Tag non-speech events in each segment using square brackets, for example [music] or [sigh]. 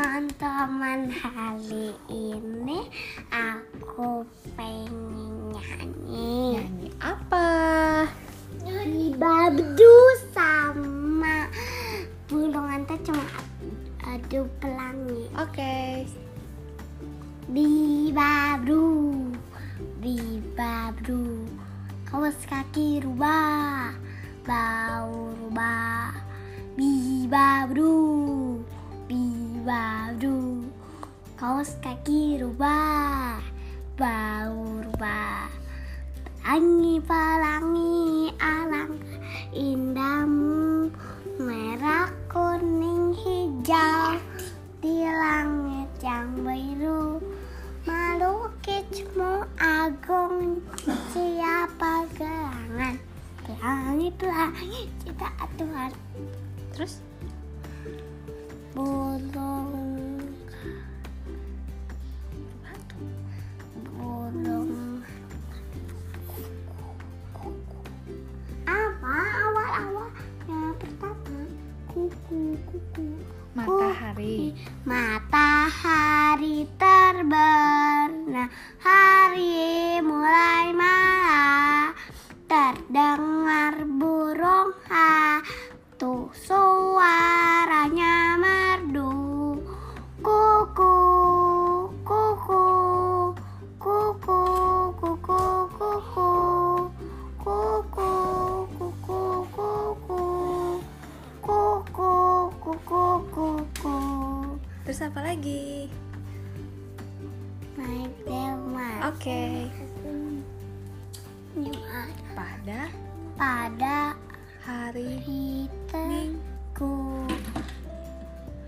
teman-teman hari ini aku pengen nyanyi Nyanyi apa? Babdu sama burung anta cuma adu pelangi Oke. Bibabru Bibabru Kaos kaki rubah Bau rubah Bibabru Bibabru Kaos kaki rubah Bau rubah. Pelangi pelangi alangkah indahmu Merah kuning hijau. Di langit yang biru Melukismu agung. Siapa gerangan? Pelangi pelangi cita Tuhan. Terus? Burung Matahari. Terbenam Hari mulai malam lagi. My grandma. Oke. Okay. Pada pada hari Minggu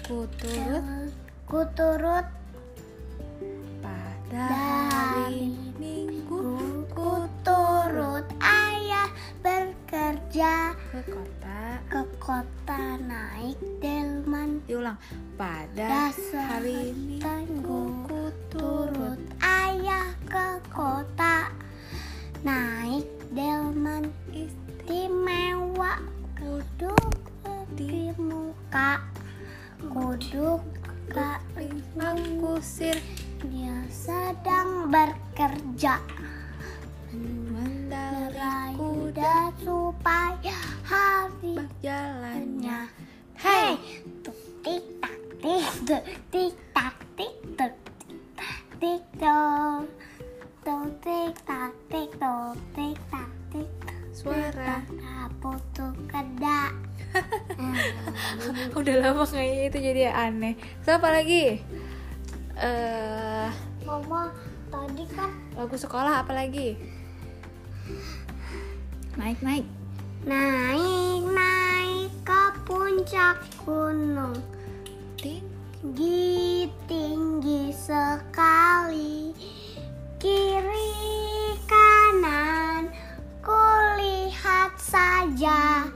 kuturut kuturut pada hari Minggu kuturut ayah bekerja ke Pada dasar hari Minggu ku turut ayah ke kota. Naik delman istimewa kuduk di muka kuduk ke aku sir dia sedang bekerja. Mendarai kuda supaya hari jalannya. Hei, tuk tik tak tik tuk tik tuk tuk tik tak tik tuk tik tak tik Suara. apa tuh keda Udah lama kayaknya itu jadi aneh. Terus apa lagi? Eh, mama tadi kan lagu sekolah apa lagi? Naik naik. naik naik ke puncak gunung. Tinggi tinggi sekali. Kiri kanan kulihat saja.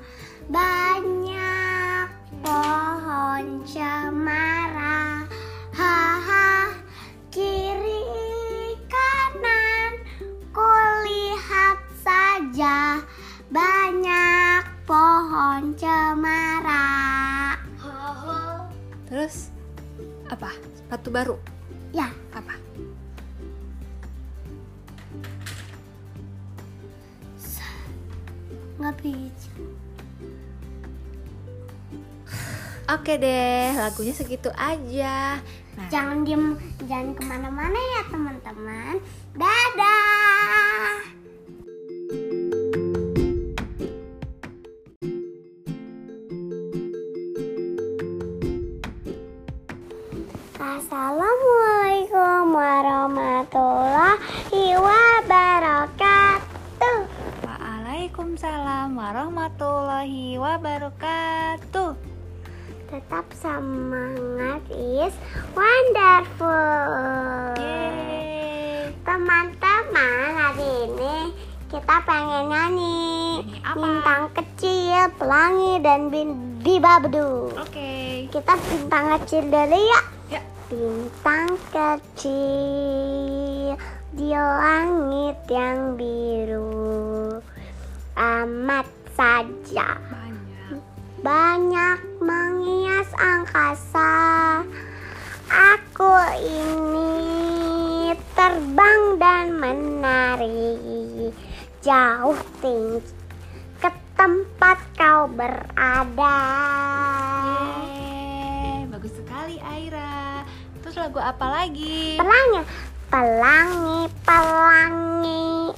Banyak pohon cemara. Haha kiri kanan kulihat saja. Banyak pohon cemara. Terus apa? Sepatu baru. ya Apa? nggak bisa Oke deh, lagunya segitu aja. Nah, Jangan diem, jangan ke mana-mana ya teman-teman. Dadah. Waalaikumsalam warahmatullahi wabarakatuh. Tetap semangat is wonderful. Teman-teman, hari ini kita pengen nyanyi apa? bintang kecil, pelangi dan bin bibabdu. Oke. Kita bintang kecil dulu ya. Ya. Bintang kecil di langit yang biru amat saja Banyak. banyak menghias angkasa Aku ini terbang dan menari jauh tinggi ke tempat kau berada. Yeay, bagus sekali Aira. Terus lagu apa lagi? Pelangnya, pelangi, pelangi,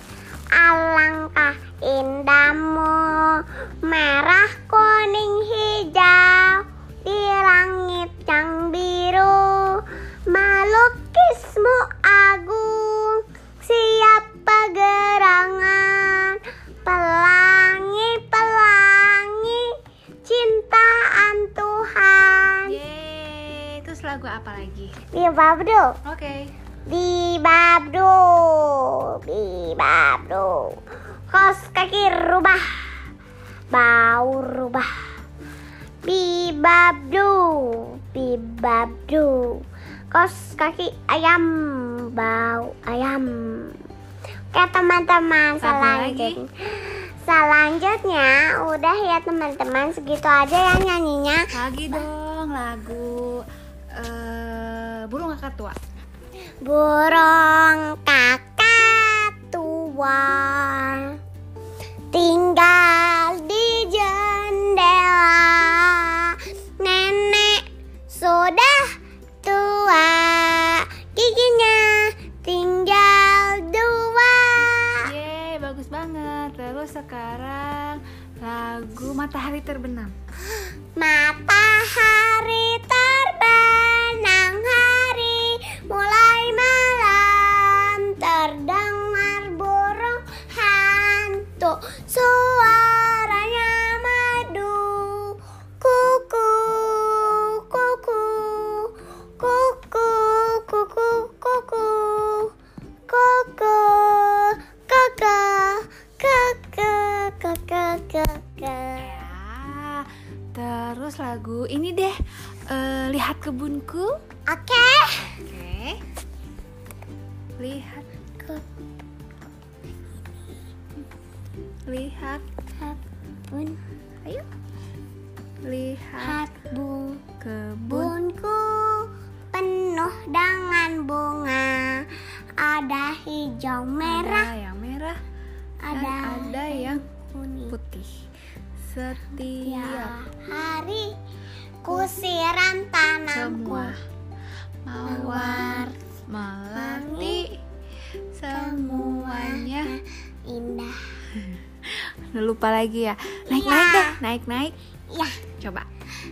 lagi ya. Naik Iya. naik deh naik naik Ya, coba.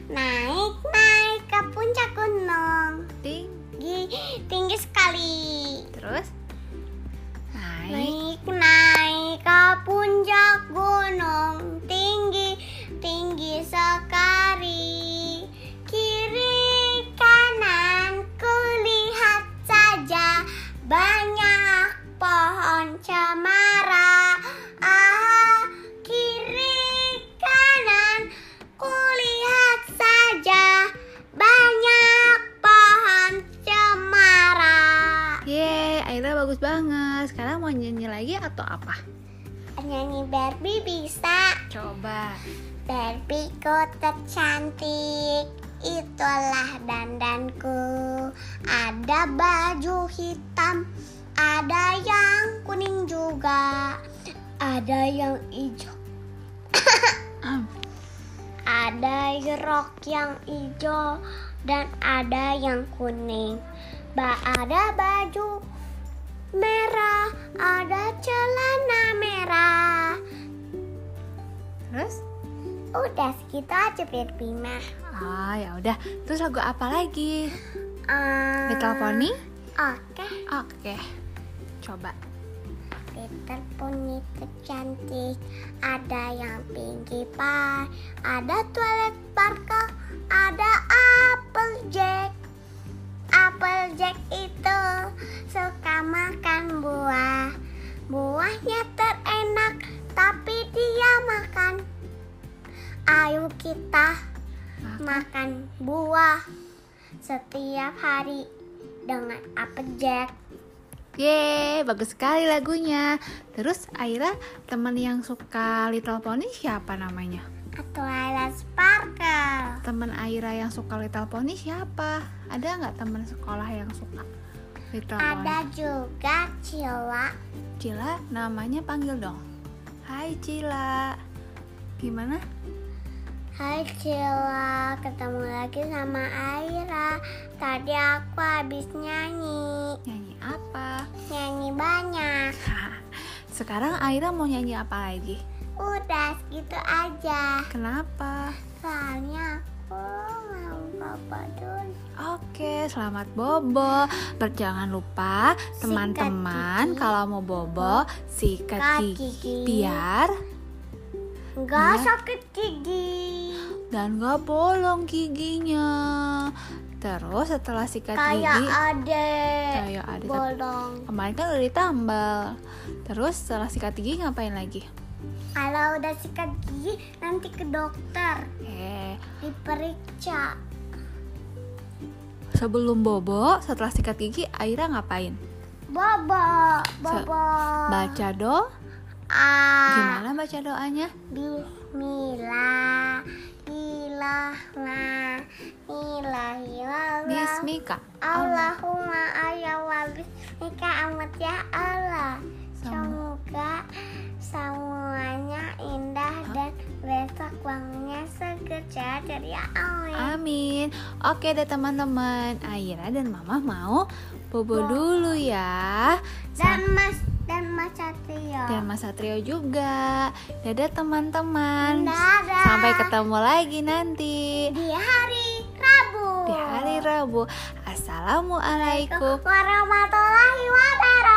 Naik naik ke puncak gunung. ting Tinggi, tinggi sekali. terus? Naik. Naik atau apa? nyanyi Barbie bisa. Coba. Barbieku tercantik. Itulah dandanku. Ada baju hitam Ada yang kuning juga Ada yang hijau. [coughs] Ada rok yang hijau Dan ada yang kuning. Ba Ada baju merah Ada celana merah Terus? Udah segitu aja mah Ah, ya udah. Terus lagu apa lagi? Eh, Little Pony? Oke, Oke. Coba. Little Pony tercantik. Ada yang Pinkie Pie, ada Twilight Sparkle, ada Applejack. Applejack itu suka makan buah. Buahnya terenak, tapi dia makan. Ayo kita makan buah setiap hari dengan Applejack. Yeay, bagus sekali lagunya. Terus Aira, teman yang suka Little Pony siapa namanya? Twilight Sparkle. teman Aira yang suka Little Pony siapa? Ada nggak teman sekolah yang suka Little Pony? Ada juga Cila. Cila, namanya panggil dong. Hai Cila. Gimana? Hai Cila, ketemu lagi sama Aira. Tadi aku habis nyanyi. Nyanyi apa? Nyanyi banyak. [laughs] Sekarang Aira mau nyanyi apa lagi? Udah segitu aja. Kenapa? Soalnya aku mau papa dulu. Oke, selamat bobo. Berjangan lupa teman-teman kalau mau bobo sikat gigi gigi. biar Enggak sakit gigi. dan gak bolong giginya. Terus setelah sikat Kayak gigi ade. kayak ada tapi Bolong. kemarin kan udah ditambal. Terus setelah sikat gigi ngapain lagi? Kalau udah sikat gigi nanti ke dokter Eh, diperiksa. sebelum bobo, setelah sikat gigi, Aira ngapain? Bobo, bobo. Baca do? Gimana baca doanya? Bismillah. Bismika. Allahumma ayya wa bismika amat ya Allah. Semoga semuanya indah dan besok bangunnya seger dari Amin. Amin. Oke deh teman-teman, Aira dan Mama mau bobo dulu ya. Dan Mas dan Mas Satrio. Dan Mas Satrio juga. Dadah teman-teman. Dadah. Sampai ketemu lagi nanti di hari Rabu. di hari Rabu. Assalamualaikum. warahmatullahi wabarakatuh.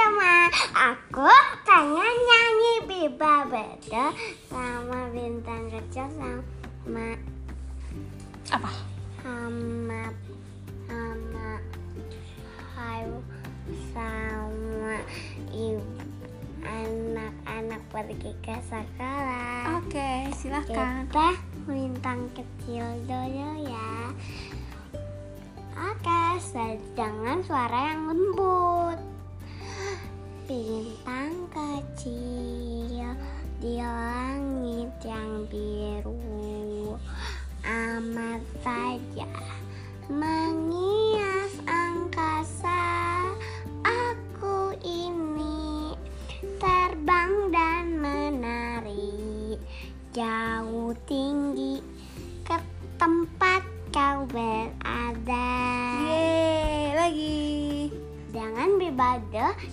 Teman-teman, aku pengen nyanyi Biba Beda sama bintang kecil sama Apa? sama sama hayu sama ibu anak-anak pergi ke sekolah. Oke, silahkan. Kita bintang kecil dulu ya. Oke, jangan suara yang lembut. Bintang kecil di langit yang biru. Amat saja menghias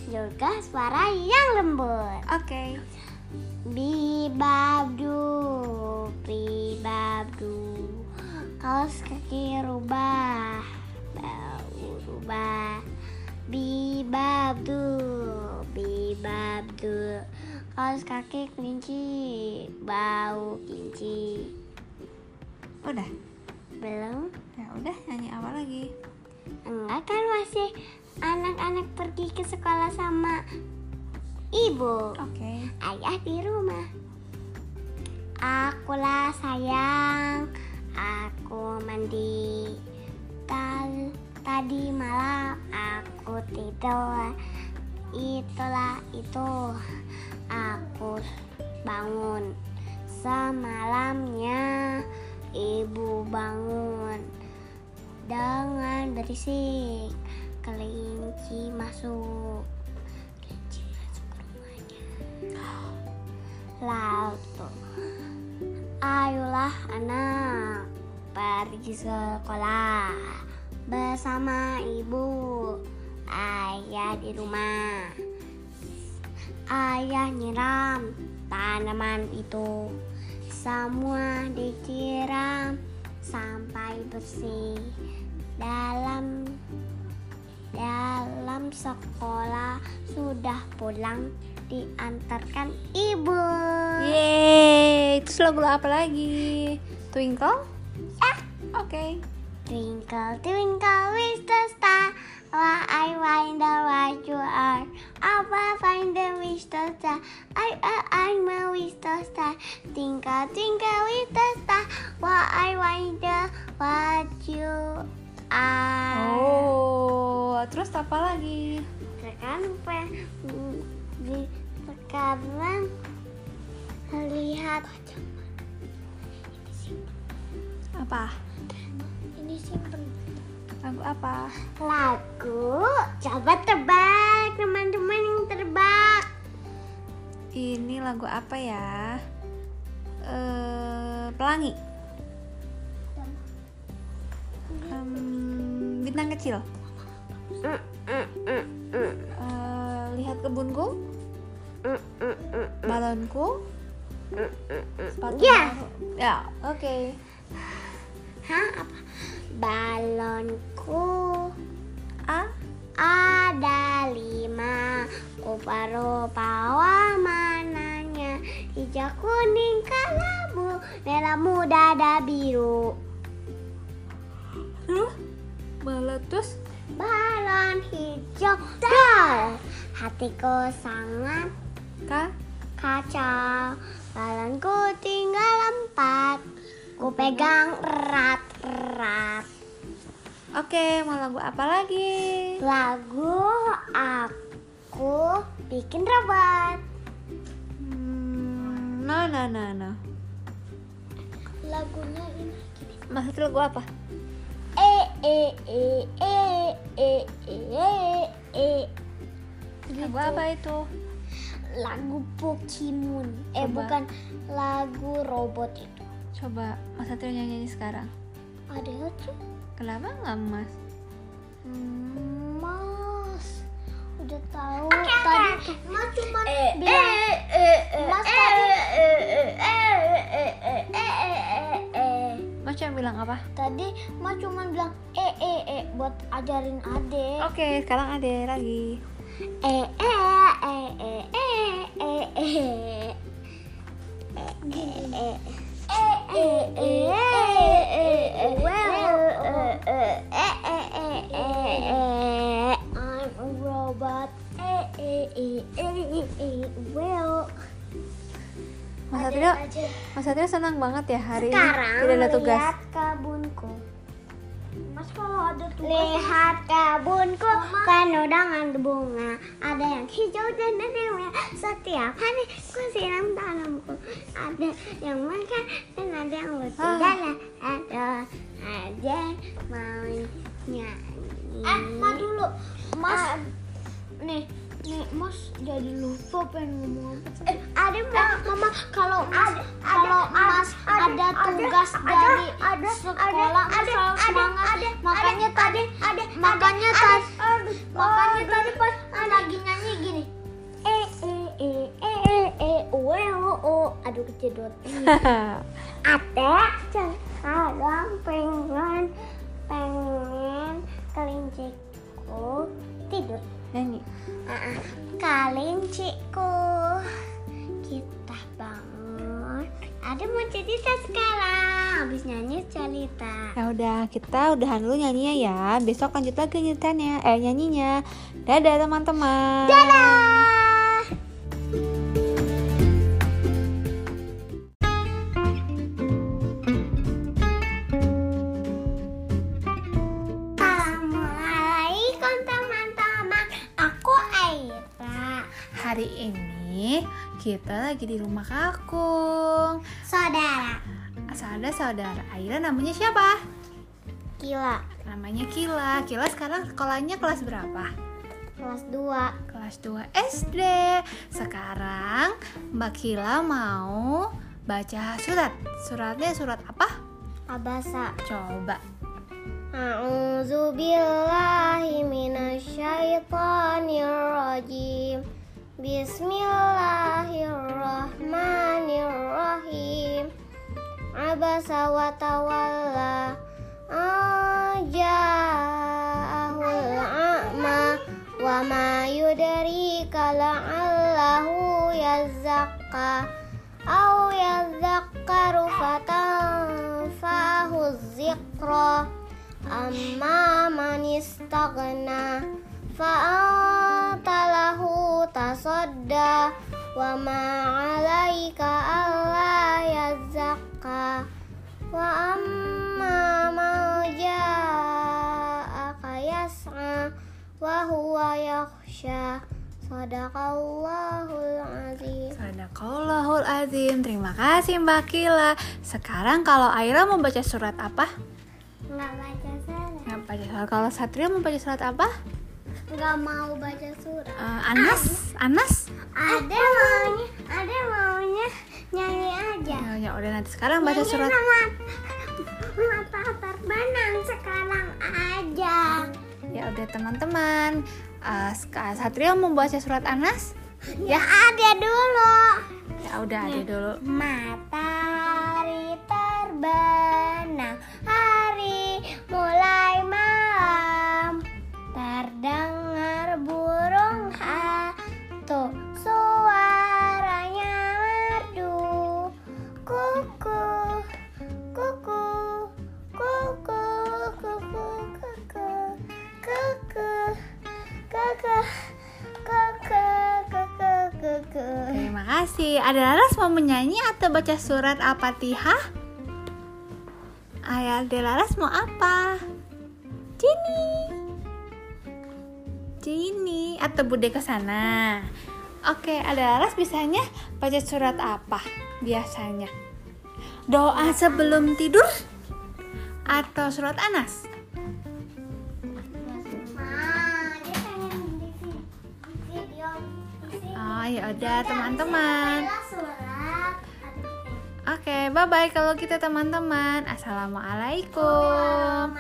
juga suara yang lembut. Oke. Bibabdu, bibabdu. Kaos kaki rubah, bau rubah. Bibabdu, bibabdu. Kaos kaki kelinci, bau kelinci. Udah. Belum? Ya udah, nyanyi apa lagi? Enggak kan masih anak-anak pergi ke sekolah sama ibu. Oke. ayah di rumah. Akulah sayang, aku mandi. Tal tadi malam aku tidur. Itulah itu, aku bangun. Semalamnya ibu bangun dengan berisik. Kelinci masuk. Kelinci masuk ke rumahnya. Lalu, ayolah anak pergi sekolah bersama ibu, ayah di rumah. Ayah nyiram tanaman itu, semua disiram sampai bersih. Dalam dalam sekolah sudah pulang diantarkan ibu. Yeay, terus lagu apa lagi? Twinkle? Ah, Oke. Twinkle, twinkle, little star, why I wonder what you are. I find the little star, I, I, I'm a little star. Twinkle, twinkle, little star, why I wonder what you are. Terus apa lagi? Sekarang di- sekarang lihat Apa? ini simpen Lagu apa? lagu coba tebak teman-teman yang tebak Ini lagu apa ya? Eh, pelangi. Em, bintang kecil uh, lihat kebunku balonku. Sepatu ya. ya oke. Hah apa? Balonku. A ada lima. Rupa-rupa mananya. Hijau kuning kelabu merah muda ada biru. Terus. meletus balon hijau dal hatiku sangat K. kacau balonku tinggal empat ku pegang erat-erat Oke, mau lagu apa lagi? lagu aku bikin robot Hmm, no, no, no, no. lagunya ini Maksud lagu apa? e e e e e e e e Lagu apa itu? lagu Pokemon eh Coba. bukan lagu robot itu Coba Mas Satrio nyanyi sekarang. ada tuh Kenapa nggak Mas? Hmm, Mas udah tahu tadi tuh Mas cuma bilang Mas tadi Mas cuma bilang apa? tadi Mas cuma bilang eh eh eh buat ajarin adek Oke, sekarang ada lagi. eh eh eh eh eh eh eh I'm a robot. Well, Mas Satrio, Mas Satrio senang banget ya hari sekarang ini tidak ada tugas. lihat kebunku. Kalau ada tugas lihat kebunku dengan bunga. Ada yang hijau dan ada yang merah. Setiap hari ku siram tanamku. Ada yang makan dan ada yang lucu Ah. jalan ada ada mau nyanyi eh ma dulu. Mas nih nih mas jadi lupa pengen ngomong apa sih ada mama kalau ada kalau mas ada tugas dari sekolah mas selalu semangat. makanya tadi makanya tadi makanya tadi pas lagi nyanyi gini. Eh eh eh eh eh eh oh oh aduh kejedot. [laughs] Ada sekarang pengen pengen kelinciku tidur Nyanyi. Kalinciku Kita bangun Ada mau cerita sekarang Habis nyanyi cerita Ya udah, kita udahan dulu nyanyinya ya. Besok lanjut lagi ceritanya, eh nyanyinya. Dadah teman-teman. Dadah kita lagi di rumah kakung. Saudara Ada saudara Aira namanya siapa? Kila Namanya Kila. Kila sekarang sekolahnya kelas berapa? Kelas 2 Kelas 2 SD. Sekarang Mbak Kila mau baca surat. Suratnya surat apa? Abasa Coba. A'udzu billahi minasyaitonir rajim. Bismillahirrahmanirrahim. Abasa wa tawalla. Aja'ahul a'ma wa ma yudrika la'allahu yazakka aw yadhakkaru fatanfahu dzikra amma man istaghna fa'anta lahu tasadda wa ma 'alaika alla yazakka wa amma man ja'aka yas'a wa yakhsha. Sadaqallahul azim. Sadaqallahul azim. Terima kasih Mbak Kila. Sekarang kalau Aira mau baca surat apa? Nggak baca surat. Nggak baca surat. Kalau Satria mau baca surat apa? Nggak mau baca surat. Eh, Anas, Anas. Ada maunya, ada maunya nyanyi aja. Ya, ya udah nanti sekarang baca surat. Sama mata terbenam sekarang aja. Ya udah teman-teman. Eh, Ska- Satria mau baca surat Anas? Ya ada dulu. Ya udah ada dulu. Matahari terbenam, Kasih. Ada Laras mau menyanyi atau baca surat Al-Fatihah? Ayah De Laras mau apa? Jenny. Jenny atau Bude ke sana. Oke, ada Laras bisanya baca surat apa biasanya? Doa sebelum tidur atau surat Anas? Ya udah teman-teman. Bella surat. Oke, bye-bye kalau kita teman-teman. Assalamualaikum.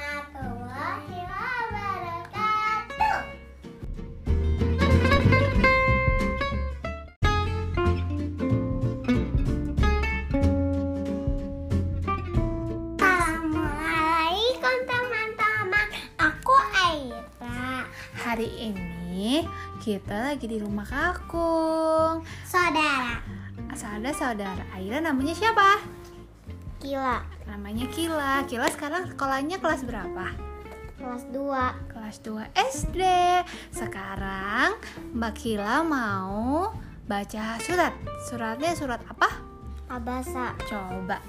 Kita lagi di rumah kakung. Saudara. Ada saudara Aira namanya siapa? Gila. Namanya Kila. Kila sekarang sekolahnya kelas berapa? Kelas 2. Kelas 2 SD. Sekarang Mbak Kila mau baca surat. Suratnya surat apa? Abasa. Coba.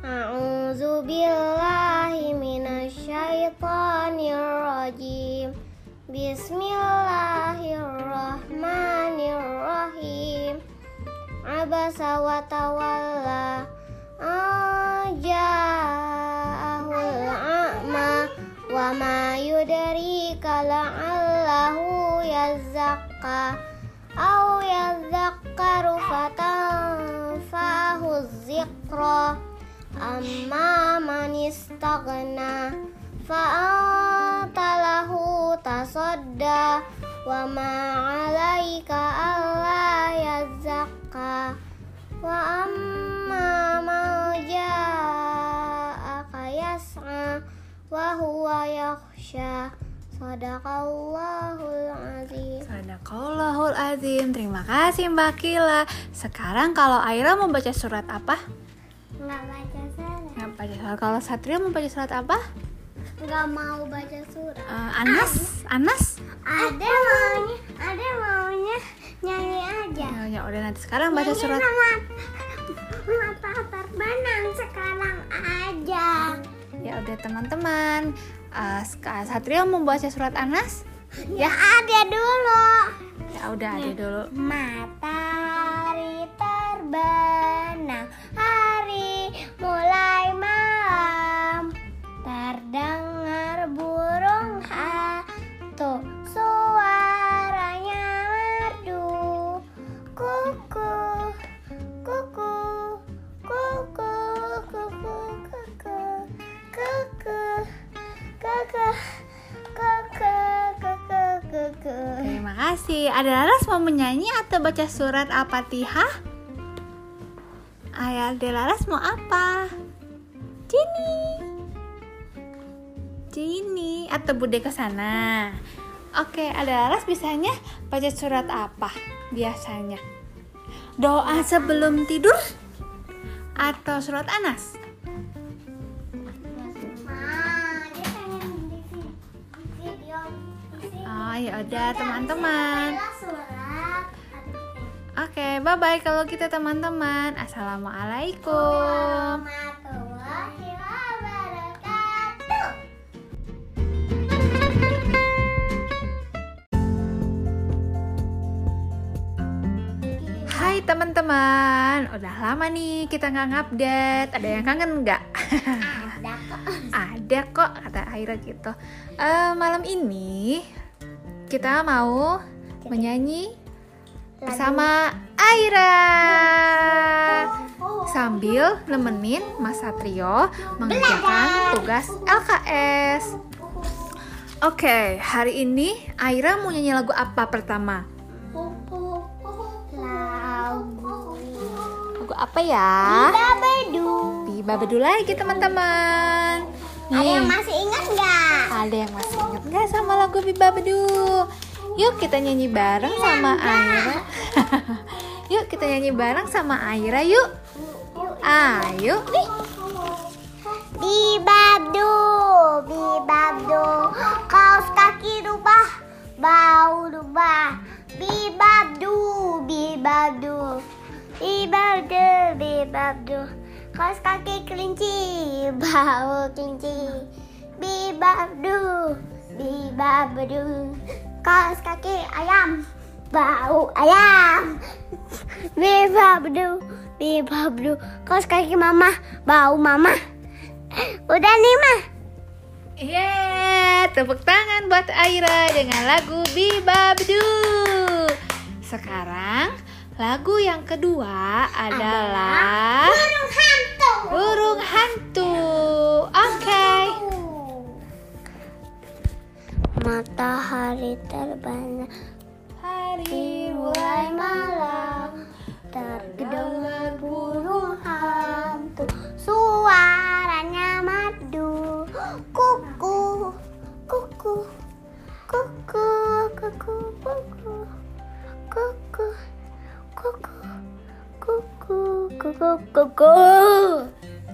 A'udzu billahi minasyaitonir rajim. Bismillahirrahmanirrahim. Abasa wa tawalla. Aja'ahul a'ma wa ma yudrika la'allahu yazakka aw yadhakkaru fatanfahu dzikra amma man istaghna fa'anta lahu tasadda wa ma 'alaika alla yazakka wa amma man ja'aka yas'a wa huwa yakhsha sadaqallahul azim Sadaqallahul azim. Terima kasih Mbak Kila. Sekarang kalau Aira mau baca surat apa? nggak baca surat Nggak baca surat. Kalau Satria mau baca surat apa? Nggak mau baca surat Eh, Anas, Anas. ada maunya ada maunya nyanyi aja Ya, ya udah nanti sekarang baca Nyanyi surat. sama mata terbenam sekarang aja Ya udah teman-teman. Eh, Ska- Satria mau baca surat Anas? ya ada dulu Ya udah ada dulu. matahari terbenam hari mulai malam terdengar burung hantu suaranya merdu kuku kuku kuku kuku kuku kuku kuku kuku, kuku. Terima kasih. Ada Laras mau menyanyi atau baca surat Al-Fatihah? Ayah Delaras mau apa? Jenny aja ini atau bude ke sana. Oke, ada Laras biasanya baca surat apa? Biasanya doa sebelum tidur atau surat Anas? Oh ya udah teman-teman. Oke, okay, bye bye kalau kita teman-teman. Assalamualaikum. Teman-teman, udah lama nih kita nggak ngupdate. Ada yang kangen nggak? Ada kok. [laughs] Ada kok, kata Aira gitu. Eh, malam ini kita mau menyanyi bersama Aira sambil nemenin Mas Satrio mengerjakan tugas LKS. Oke, hari ini Aira mau nyanyi lagu apa pertama? Lagu apa ya? Babadu. Biba bedu lagi teman-teman. Ada yang masih ingat nggak? ada yang masih ingat nggak sama lagu Biba bedu? Yuk kita nyanyi bareng sama Aira. [laughs] yuk kita nyanyi bareng sama Aira yuk. Ayo. Bibabdu, bibabdu, kaos kaki rubah, bau rubah. Bibabdu, bibabdu, bibabdu, bibabdu, kaos kaki kelinci, bau kelinci. Bibabdu, bibabdu, kaos kaki ayam, bau ayam. Bibabdu, bibabdu, kaos kaki mama, bau mama. Udah nih mah. Yeay, tepuk tangan buat Aira dengan lagu Bibabdu. Sekarang lagu yang kedua adalah burung hantu. Burung Hantu. Oke. Matahari terbang Hari mulai malam terdengar burung hantu suaranya madu kuku kuku kuku kuku kuku kuku kuku kuku kuku kuku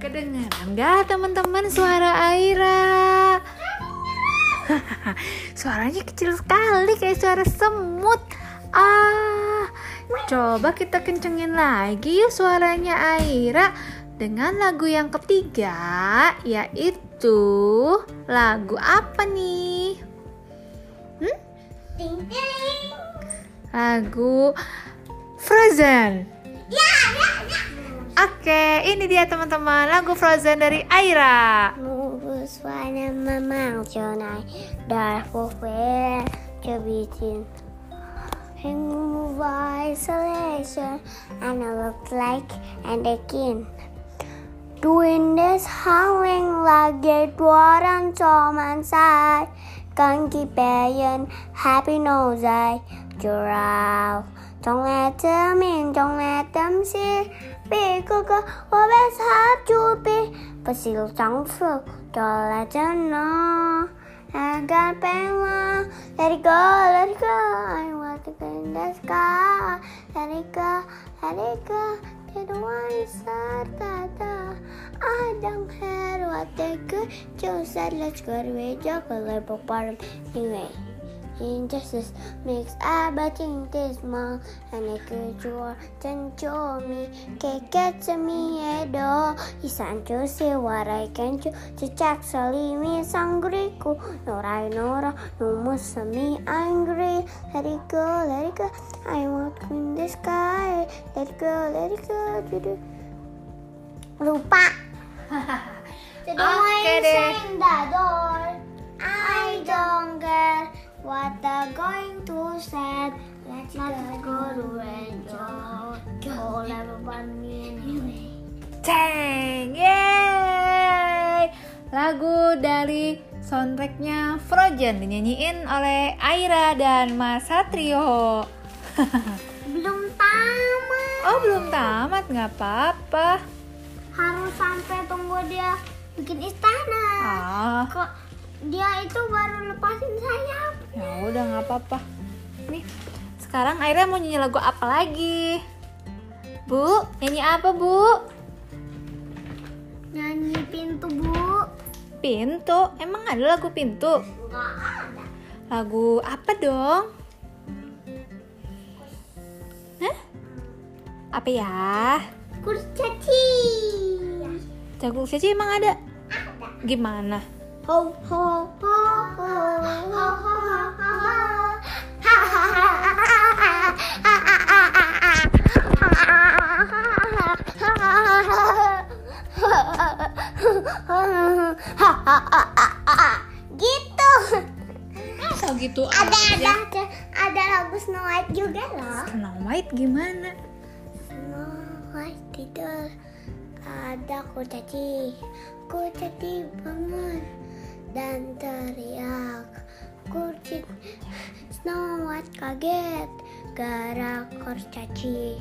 Kedengaran nggak teman-teman suara Aira? [laughs] Suaranya kecil sekali kayak suara semut. Ah, coba kita kencengin lagi yuk suaranya Aira dengan lagu yang ketiga yaitu lagu apa nih? Hmm? Lagu Frozen. ya ya ya Oke, ini dia teman-teman lagu Frozen dari Aira. Tonight, dark where to be seen. Remove isolation, and I look like and again. Doing this howling like it so man side. Gunky Bayan, happy nose eye, giraffe. Don't let them in, don't let them see. Big girl, always have to be. But still don't feel, don't let them know. I got pain. Let it go, let it go. I want to go in the sky. Let it go, let it go. They don't start. I don't care what they could. Just said, let's go to a. Injustice makes everything this small. And it could draw then show me. Can get to me edo. Isan to see what I can do. To check so leave me sangriku no I nora no muss me angry. Let it go let it go. I want in the sky. Let it go let it go. Do do lupa [laughs] Oke deh. the door. I don't care what they're going to say. Let's go to enjoy. All everybody anyway. Ceng, yeay! Lagu dari soundtracknya Frozen dinyanyiin oleh Aira dan Mas Satrio. [laughs] Belum tamat. oh belum tamat, nggak apa-apa. Harus sampai tunggu dia bikin istana. Ah, Kok dia itu baru lepasin sayap? ya udah nggak apa-apa. Nih, sekarang Aira mau nyanyi lagu apa lagi? Bu, nyanyi apa bu? Nyanyi pintu bu. Pintu, emang ada lagu pintu? Nggak ada. Lagu apa dong? Hah? Apa ya? Kurcaci. Jagung saja emang ada? Gimana? ho ho ho ho ho ho gitu masa gitu ada ada ada lagu Snow White juga loh Snow White gimana Snow White itu ada bangun dan teriak. Kurcaci Snow White kaget gara kurcaci.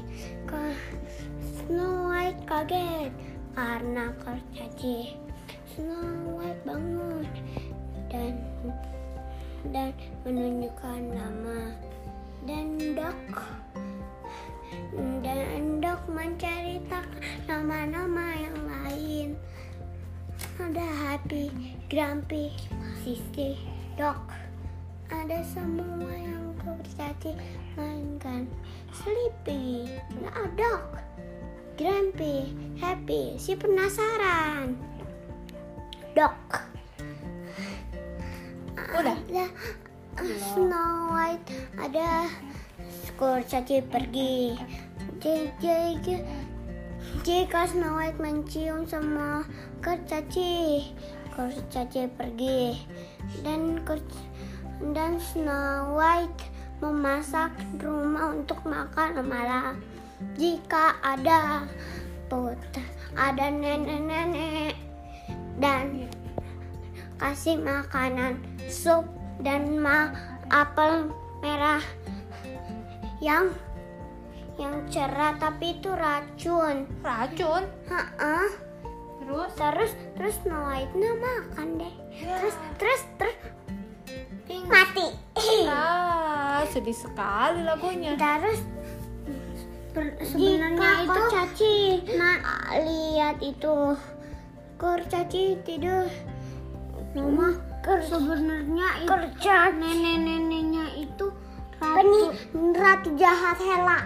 Snow White kaget karena kurcaci. Snow White bangun dan dan menunjukkan nama dan dok dan dok mencari tak nama-nama yang lain ada happy grumpy sisi dok ada semua yang kurcaci mainkan sleepy nah, dok grumpy happy si penasaran dok Udah? ada Snow White ada kurcaci pergi J- J- J- jika Snow White mencium semua kurcaci kurcaci pergi dan kur- dan Snow White memasak rumah untuk makan malam jika ada put ada nenek-nenek dan kasih makanan sup dan ma apel merah yang yang cerah tapi itu racun. Racun. Heeh. Terus? Terus terus Snow White nah makan deh. Terus terus terus mati. Ah, sedih sekali lagunya. Terus sebenarnya itu caci nah lihat itu kurcaci tidur rumah sebenarnya kerja nenek-neneknya itu ratu ratu jahat Hela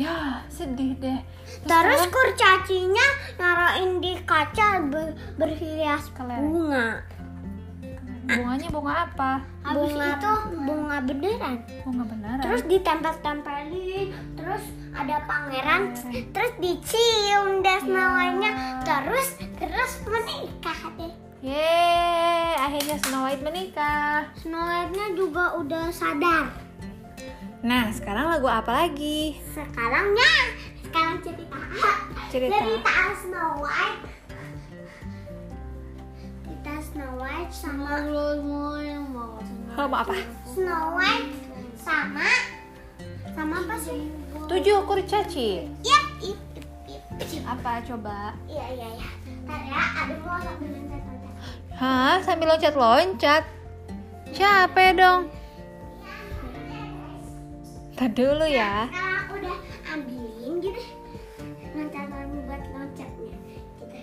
Ya, sedih deh. Terus kurcacinya naruhin di kaca ber- berhias bunga. Bunganya bunga apa? bunga itu bunga beneran. Bunga beneran. terus ditempel-tempelin terus ada pangeran terus dicium deh namanya terus terus menikah deh. Yeay, akhirnya Snow White menikah. Snow White-nya juga udah sadar. Nah, sekarang lagu apa lagi? sekarangnya sekarang cerita Cerita. cerita Snow White cerita Snow White sama mau apa? Snow White sama sama apa sih Tujuh kurcaci. Ip. Apa coba? Iya, iya, iya. Ntar ya, aduh mau sambil loncat-loncat. Hah, sambil loncat-loncat? Capek dong. Ntar dulu ya. Aku udah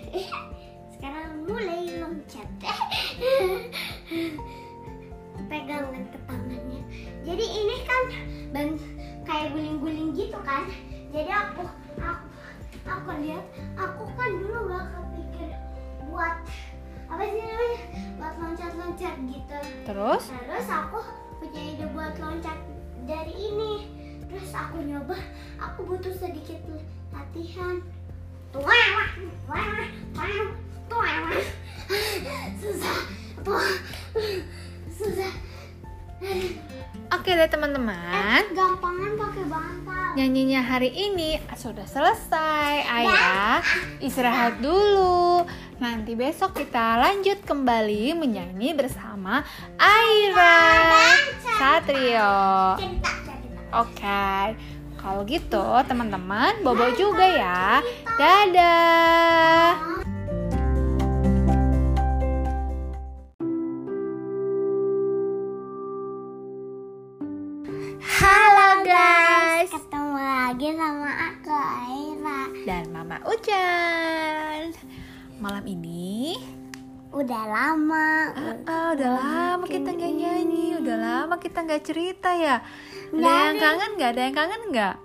[laughs] Sekarang mulai loncat. [laughs] Pegangan ke tangannya. Jadi ini kan ban kayak guling-guling gitu kan. Jadi aku aku aku lihat aku kan dulu gak kepikir buat apa sih namanya buat loncat-loncat gitu. Terus? Terus aku punya ide buat loncat dari ini. Terus aku nyoba, aku butuh sedikit latihan. Oke deh teman-teman. Gampangan pakai bantal. Nyanyinya hari ini sudah selesai. Ayah istirahat dulu. Nanti besok kita lanjut kembali menyanyi bersama Aira Satrio. Cerita, cerita. Kalau gitu teman-teman bobo juga ya. Dadah. Halo guys, ketemu lagi sama aku Aira. Dan Mama Ujan. Malam ini Udah lama. Ah, udah lama kita nggak nyanyi, udah lama kita nggak cerita ya. Ada yang kangen nggak? Ada yang kangen nggak?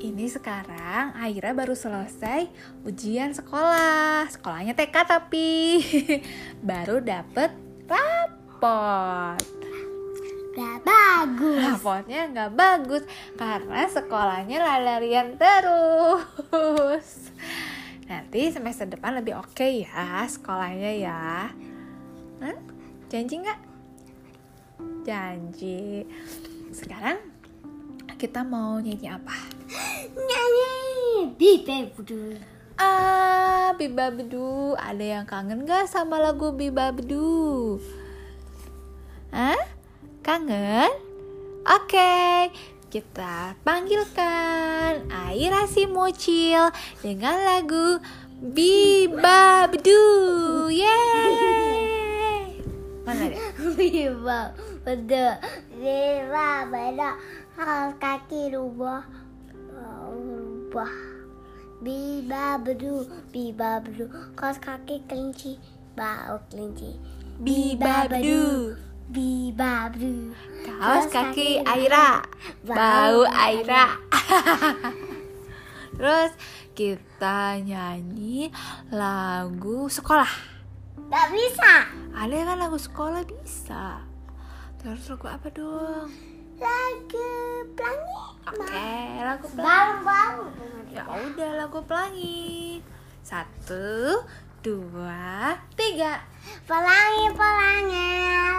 [laughs] Ini sekarang Aira baru selesai ujian sekolah. Sekolahnya TK tapi [laughs] baru dapet raport. Udah bagus. Rapotnya nggak bagus karena sekolahnya lari-larian terus. [laughs] Nanti semester depan lebih oke ya sekolahnya ya. Hah? Janji nggak? Janji. Sekarang kita mau nyanyi apa? Nyanyi Bibe Budu. Ah, Biba Bedu. Ada yang kangen gak sama lagu Biba Bedu? Hah? Kangen? Oke, kita panggilkan Aira si Mocil dengan lagu Biba Bedu. Yeay! Mana dia? Biba Budu. Biba Budu. Kaos kaki rubah. Rubah. Biba Budu. Biba Budu. Kaos kaki kelinci. Bau kelinci. Biba Bedu. Biba Budu. Kaos kaki Aira. Bau Aira. [laughs] Terus kita nyanyi lagu sekolah. Gak bisa. Ada kan lagu sekolah bisa. Terus lagu apa dong? Lagu pelangi. Oke, lagu pelangi. Baru-baru. Ya udah lagu pelangi. Satu, dua, tiga. Pelangi, pelangi,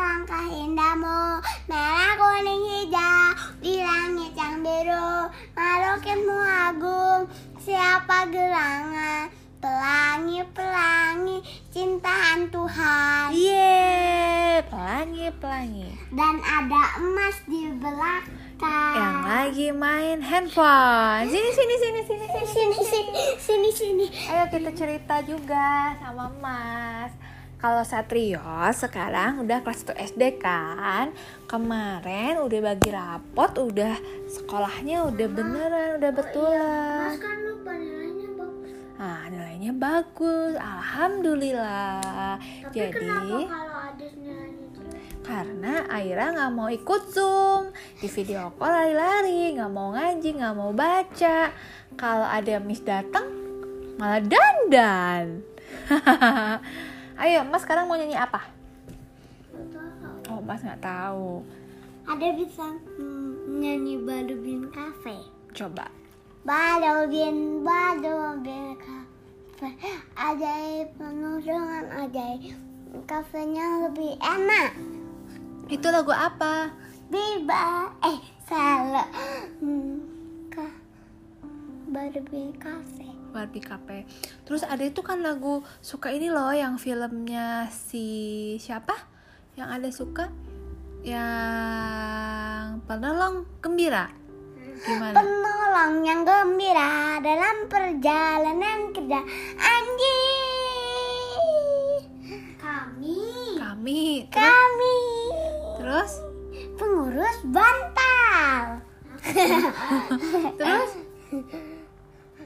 langkah indahmu. Merah, kuning, hijau. Di langit yang biru Malukitmu agung. Siapa gerangan? Pelangi, pelangi Cintaan Tuhan. Yeay, pelangi, pelangi. Dan ada emas di belakang Yang lagi main handphone. Sini, sini, sini, sini, sini. Sini, sini, sini, sini Ayo kita cerita juga sama Mas. Kalau Satrio sekarang udah kelas 1 SD kan Kemarin udah bagi rapot Udah sekolahnya udah beneran Udah betulan kan lupa nilainya bagus Nah nilainya bagus Alhamdulillah Jadi kalau ada jelek? Karena Aira nggak mau ikut Zoom Di video call lari-lari nggak mau ngaji nggak mau baca Kalau ada Miss datang malah dandan [laughs] Ayo Mas sekarang mau nyanyi apa? Oh Mas nggak tahu Ada bisa nyanyi Badu Bin Cafe. Coba Badu Bin, Badu Bin Cafe. Ajaib penuh dengan ajaib. Kafenya lebih enak. Itu lagu apa? Biba, eh salah. Ka, Bin Cafe. Barbie Cafe Terus ada itu kan lagu Suka ini loh yang filmnya si Siapa? Yang ada suka Yang Penolong Gembira Gimana? Penolong yang gembira dalam perjalanan kerja anjing. Kami, Kami kami terus pengurus bantal. [laughs] Terus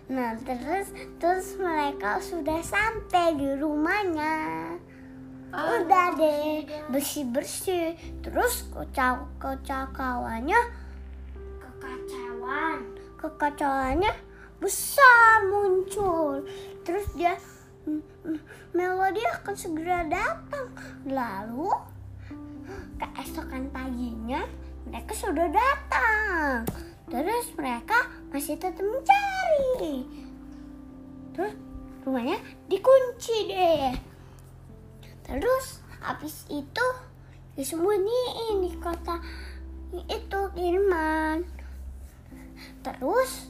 Nah terus terus mereka sudah sampai di rumahnya. Ah. Udah deh bersih bersih. Terus kocak kocakawannya kekacauan kekacauannya besar muncul. Terus dia Melody akan segera datang. Lalu keesokan paginya mereka sudah datang. Terus mereka masih tetap mencari. Terus rumahnya dikunci deh. Terus habis itu disembunyiin di kota itu kiriman. Terus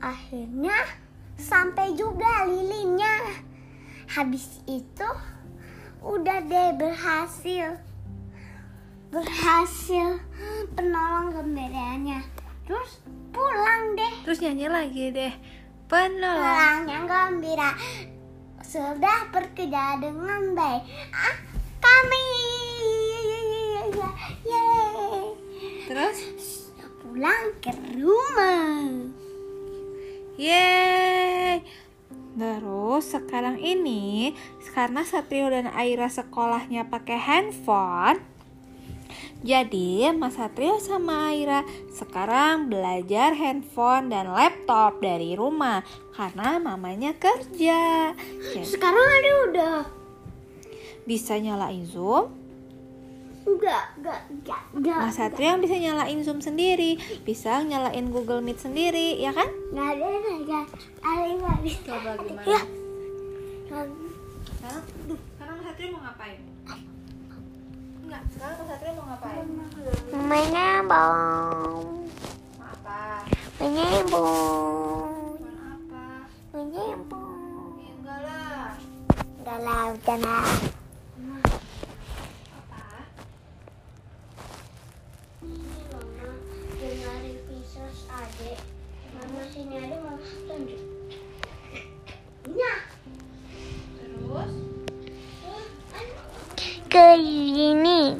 akhirnya sampai juga lilinnya. Habis itu udah deh berhasil berhasil penolong gembiranya terus pulang deh. Terus nyanyi lagi deh. Penolong. Yang gembira. Sudah bekerja dengan baik. Ah, kami. Yeay. Terus? Pulang ke rumah. Yeay. Terus sekarang ini Karena Satrio dan Aira sekolahnya pakai handphone Jadi Mas Satrio sama Aira sekarang belajar handphone dan laptop dari rumah Karena mamanya kerja Jadi sekarang ada udah bisa nyalain Zoom Enggak, enggak, enggak, enggak. Mas Satria bisa nyalain Zoom sendiri, bisa nyalain Google Meet sendiri, ya kan? Enggak ada, enggak ada. Ada, Coba gimana? Ya. Sekarang, sekarang Mas Satria mau ngapain? Enggak, sekarang Satria mau ngapain? Mainnya bong. Mau apa? Mainnya bong. Mau apa? Mainnya bong. Ya, enggak lah. Enggak lah, udah lah. Mama sini mau tunjuk. Nah. Terus? Ke ini.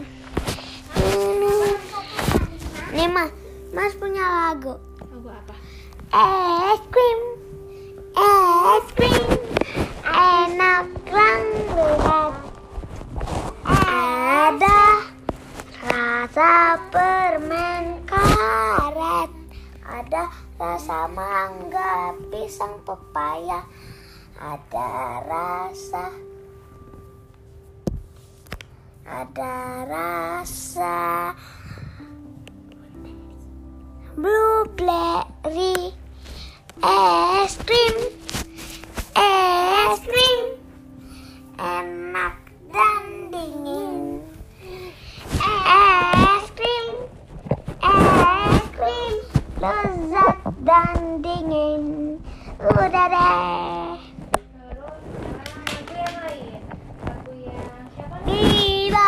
Ini. Nih mas, mas punya lagu. Lagu apa? Es krim, es krim, enak banget. Ada rasa permen karet, ada rasa mangga, pisang, pepaya, ada rasa ada rasa blueberry es krim es krim. Enak dan dingin. Es krim es krim. Lezat dan dingin. Udah deh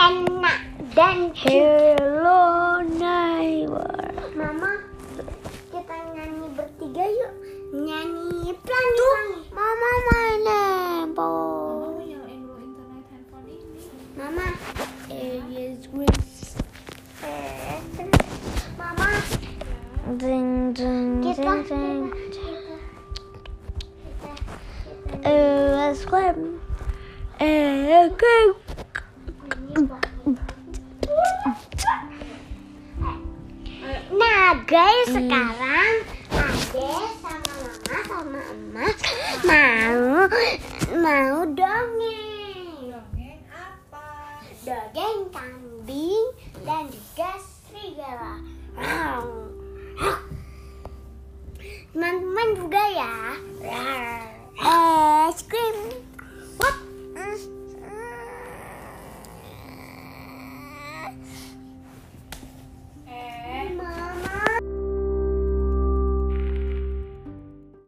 enak dan hello neighbor mama kita nyanyi bertiga yuk. Nyanyi pelan pelan mama main handphone. Mama es krim mama Ding ding kita ding ding. es krim es Nah guys sekarang Ade sama mama sama emas mau mau dongeng Dongeng apa? dongeng kambing dan juga serigala. Teman-teman juga ya. Es krim. What? 妈妈。